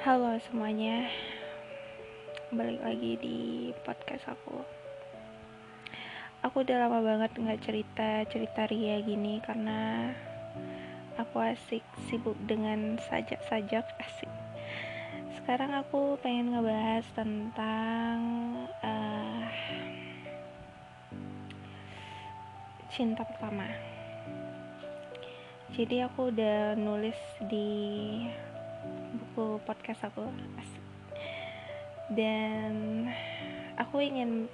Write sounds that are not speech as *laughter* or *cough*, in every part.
Halo semuanya. Balik lagi di podcast aku. Aku udah lama banget gak cerita-cerita Ria gini Karena aku asik sibuk dengan sajak-sajak *laughs* asik. Sekarang aku pengen ngebahas tentang uh, Cinta pertama. Jadi aku udah nulis di podcast aku dan aku ingin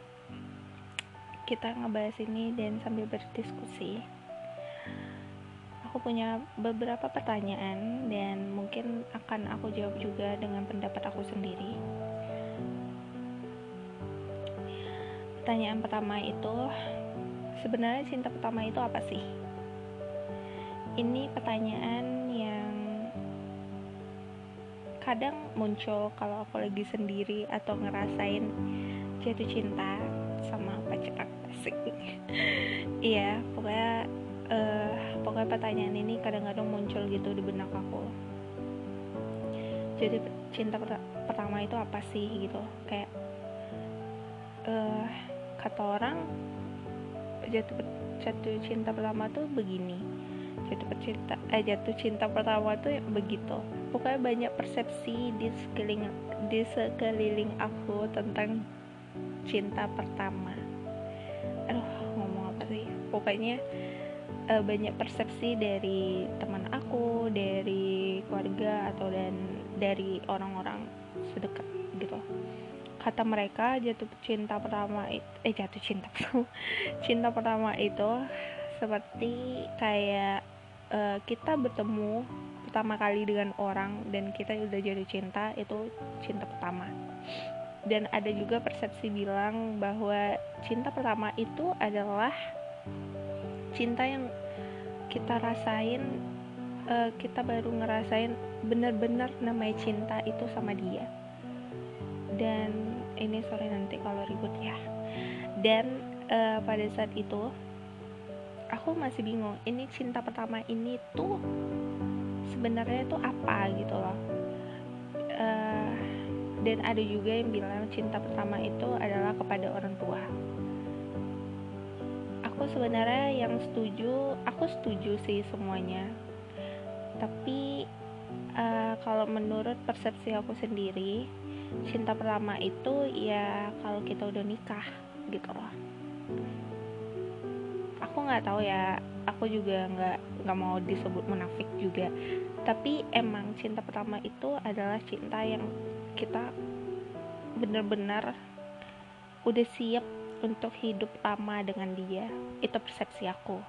kita ngebahas ini dan sambil berdiskusi. Aku punya beberapa pertanyaan dan mungkin akan aku jawab juga dengan pendapat aku sendiri. Pertanyaan pertama itu sebenarnya cinta pertama itu apa sih? Ini pertanyaan kadang muncul kalau aku lagi sendiri atau ngerasain jatuh cinta sama pacar asik *laughs* iya pokoknya uh, pokoknya pertanyaan ini kadang-kadang muncul gitu di benak aku. Jadi cinta pertama itu apa sih gitu? Kayak uh, kata orang jatuh jatuh cinta pertama tuh begini. Jatuh cinta eh jatuh cinta pertama tuh begitu pokoknya banyak persepsi di sekeliling di sekeliling aku tentang cinta pertama. Aduh ngomong apa sih? Pokoknya uh, banyak persepsi dari teman aku dari keluarga atau dan dari orang-orang sedekat gitu. Kata mereka jatuh cinta pertama eh jatuh cinta *laughs* cinta pertama itu seperti kayak uh, kita bertemu pertama kali dengan orang dan kita udah jatuh cinta itu cinta pertama. Dan ada juga persepsi bilang bahwa cinta pertama itu adalah cinta yang kita rasain uh, kita baru ngerasain bener-bener namanya cinta itu sama dia. Dan ini sorry nanti kalau ribut ya. Dan uh, pada saat itu aku masih bingung ini cinta pertama ini tuh sebenarnya itu apa gitu loh. Uh, dan ada juga yang bilang cinta pertama itu adalah kepada orang tua. Aku sebenarnya yang setuju aku setuju sih semuanya. Tapi uh, kalau menurut persepsi aku sendiri cinta pertama itu ya kalau kita udah nikah gitu loh. Aku nggak tahu ya aku juga nggak nggak mau disebut munafik juga tapi emang cinta pertama itu adalah cinta yang kita benar-benar udah siap untuk hidup lama dengan dia. Itu persepsi aku.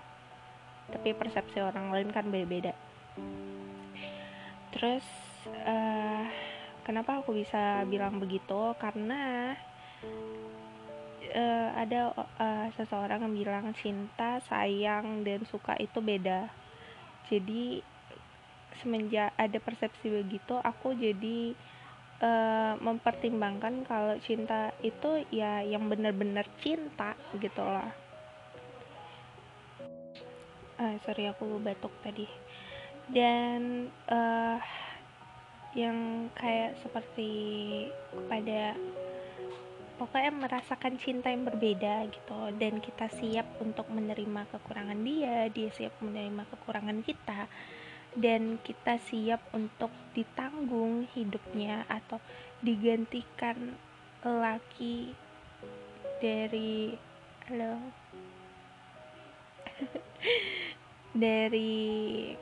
Tapi persepsi orang lain kan beda-beda. Terus uh, kenapa aku bisa bilang begitu? Karena uh, ada uh, seseorang yang bilang cinta, sayang dan suka itu beda. Jadi semenjak ada persepsi begitu, aku jadi uh, mempertimbangkan kalau cinta itu ya yang benar-benar cinta gitu loh. Uh, sorry aku batuk tadi. Dan uh, yang kayak seperti kepada pokoknya merasakan cinta yang berbeda gitu dan kita siap untuk menerima kekurangan dia dia siap menerima kekurangan kita dan kita siap untuk ditanggung hidupnya atau digantikan laki dari halo? *laughs* Dari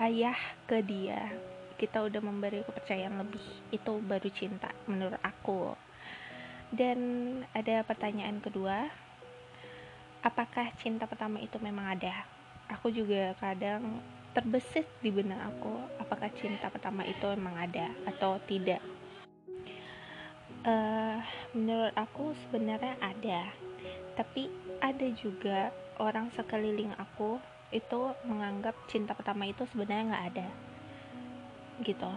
ayah ke dia. Kita udah memberi kepercayaan lebih. Itu baru cinta menurut aku. Dan ada pertanyaan kedua, apakah cinta pertama itu memang ada? Aku juga kadang terbesit di benak aku, apakah cinta pertama itu memang ada atau tidak? Uh, menurut aku sebenarnya ada, tapi ada juga orang sekeliling aku itu menganggap cinta pertama itu sebenarnya nggak ada, gitu.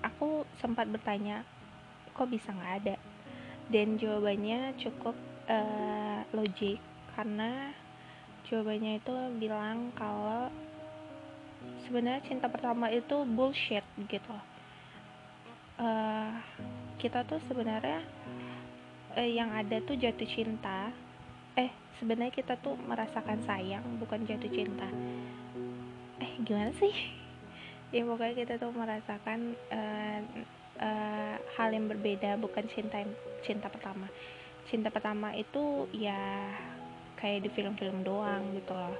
Aku sempat bertanya, kok bisa nggak ada dan jawabannya cukup uh, logik karena jawabannya itu bilang kalau sebenarnya cinta pertama itu bullshit gitu uh, kita tuh sebenarnya uh, yang ada tuh jatuh cinta. Eh sebenarnya kita tuh merasakan sayang bukan jatuh cinta. Eh gimana sih? *laughs* Ya pokoknya kita tuh merasakan uh, uh, hal yang berbeda bukan cinta cinta pertama. Cinta pertama itu ya kayak di film-film doang gitu loh.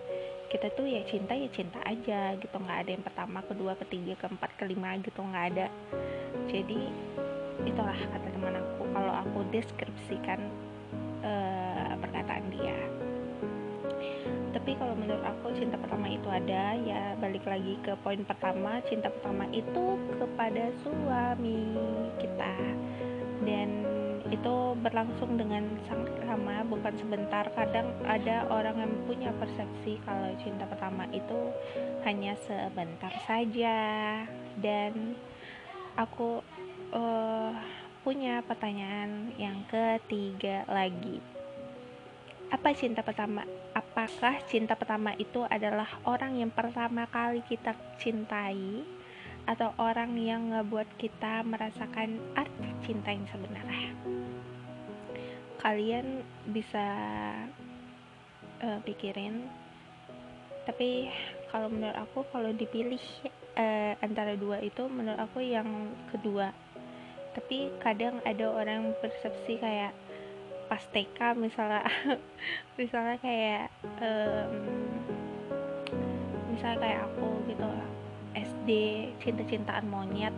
Kita tuh ya cinta ya cinta aja gitu. Nggak ada yang pertama kedua ketiga keempat kelima gitu. Nggak ada. Jadi itulah kata teman aku. Kalau aku deskripsikan uh, perkataan dia. Tapi kalau menurut aku cinta pertama itu ada. Ya balik lagi ke poin pertama. Cinta pertama itu kepada suami kita. Dan itu berlangsung dengan sangat lama bukan sebentar. Kadang ada orang yang punya persepsi kalau cinta pertama itu hanya sebentar saja. Dan aku uh, punya pertanyaan yang ketiga lagi. Apa cinta pertama? Apakah cinta pertama itu adalah orang yang pertama kali kita cintai atau orang yang ngebuat kita merasakan arti cinta yang sebenarnya? Kalian bisa uh, pikirin. Tapi kalau menurut aku kalau dipilih uh, antara dua itu menurut aku yang kedua. Tapi kadang ada orang persepsi kayak pas TK misalnya *laughs* misalnya kayak um, misalnya kayak aku gitu Cinta-cintaan monyet.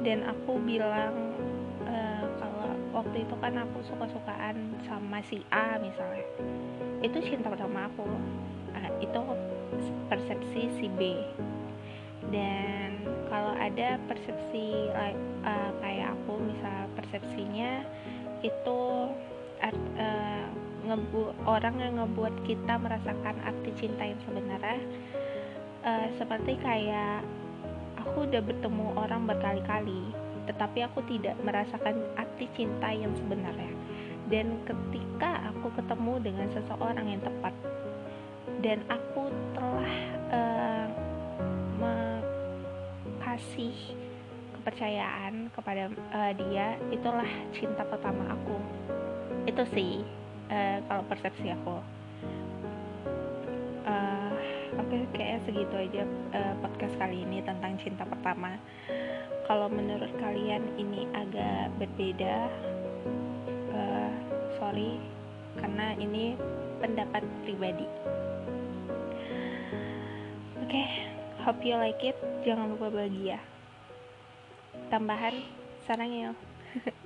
Dan aku bilang uh, kalau waktu itu kan aku suka-sukaan sama si A misalnya. Itu cinta pertama aku. Uh, itu persepsi si B. Dan kalau ada persepsi uh, kayak aku misal persepsinya itu uh, ngebu orang yang ngebuat kita merasakan arti cinta yang sebenarnya uh, seperti kayak aku udah bertemu orang berkali-kali tetapi aku tidak merasakan arti cinta yang sebenarnya. Dan ketika aku ketemu dengan seseorang yang tepat dan aku telah uh, kasih kepercayaan kepada uh, dia itulah cinta pertama aku. Itu sih uh, kalau persepsi aku oke okay, kayak segitu aja uh, podcast kali ini tentang cinta pertama. Kalau menurut kalian ini agak berbeda uh, sorry karena ini pendapat pribadi. Oke okay, hope you like it. Jangan lupa bahagia. Tambahan sarangnya *laughs*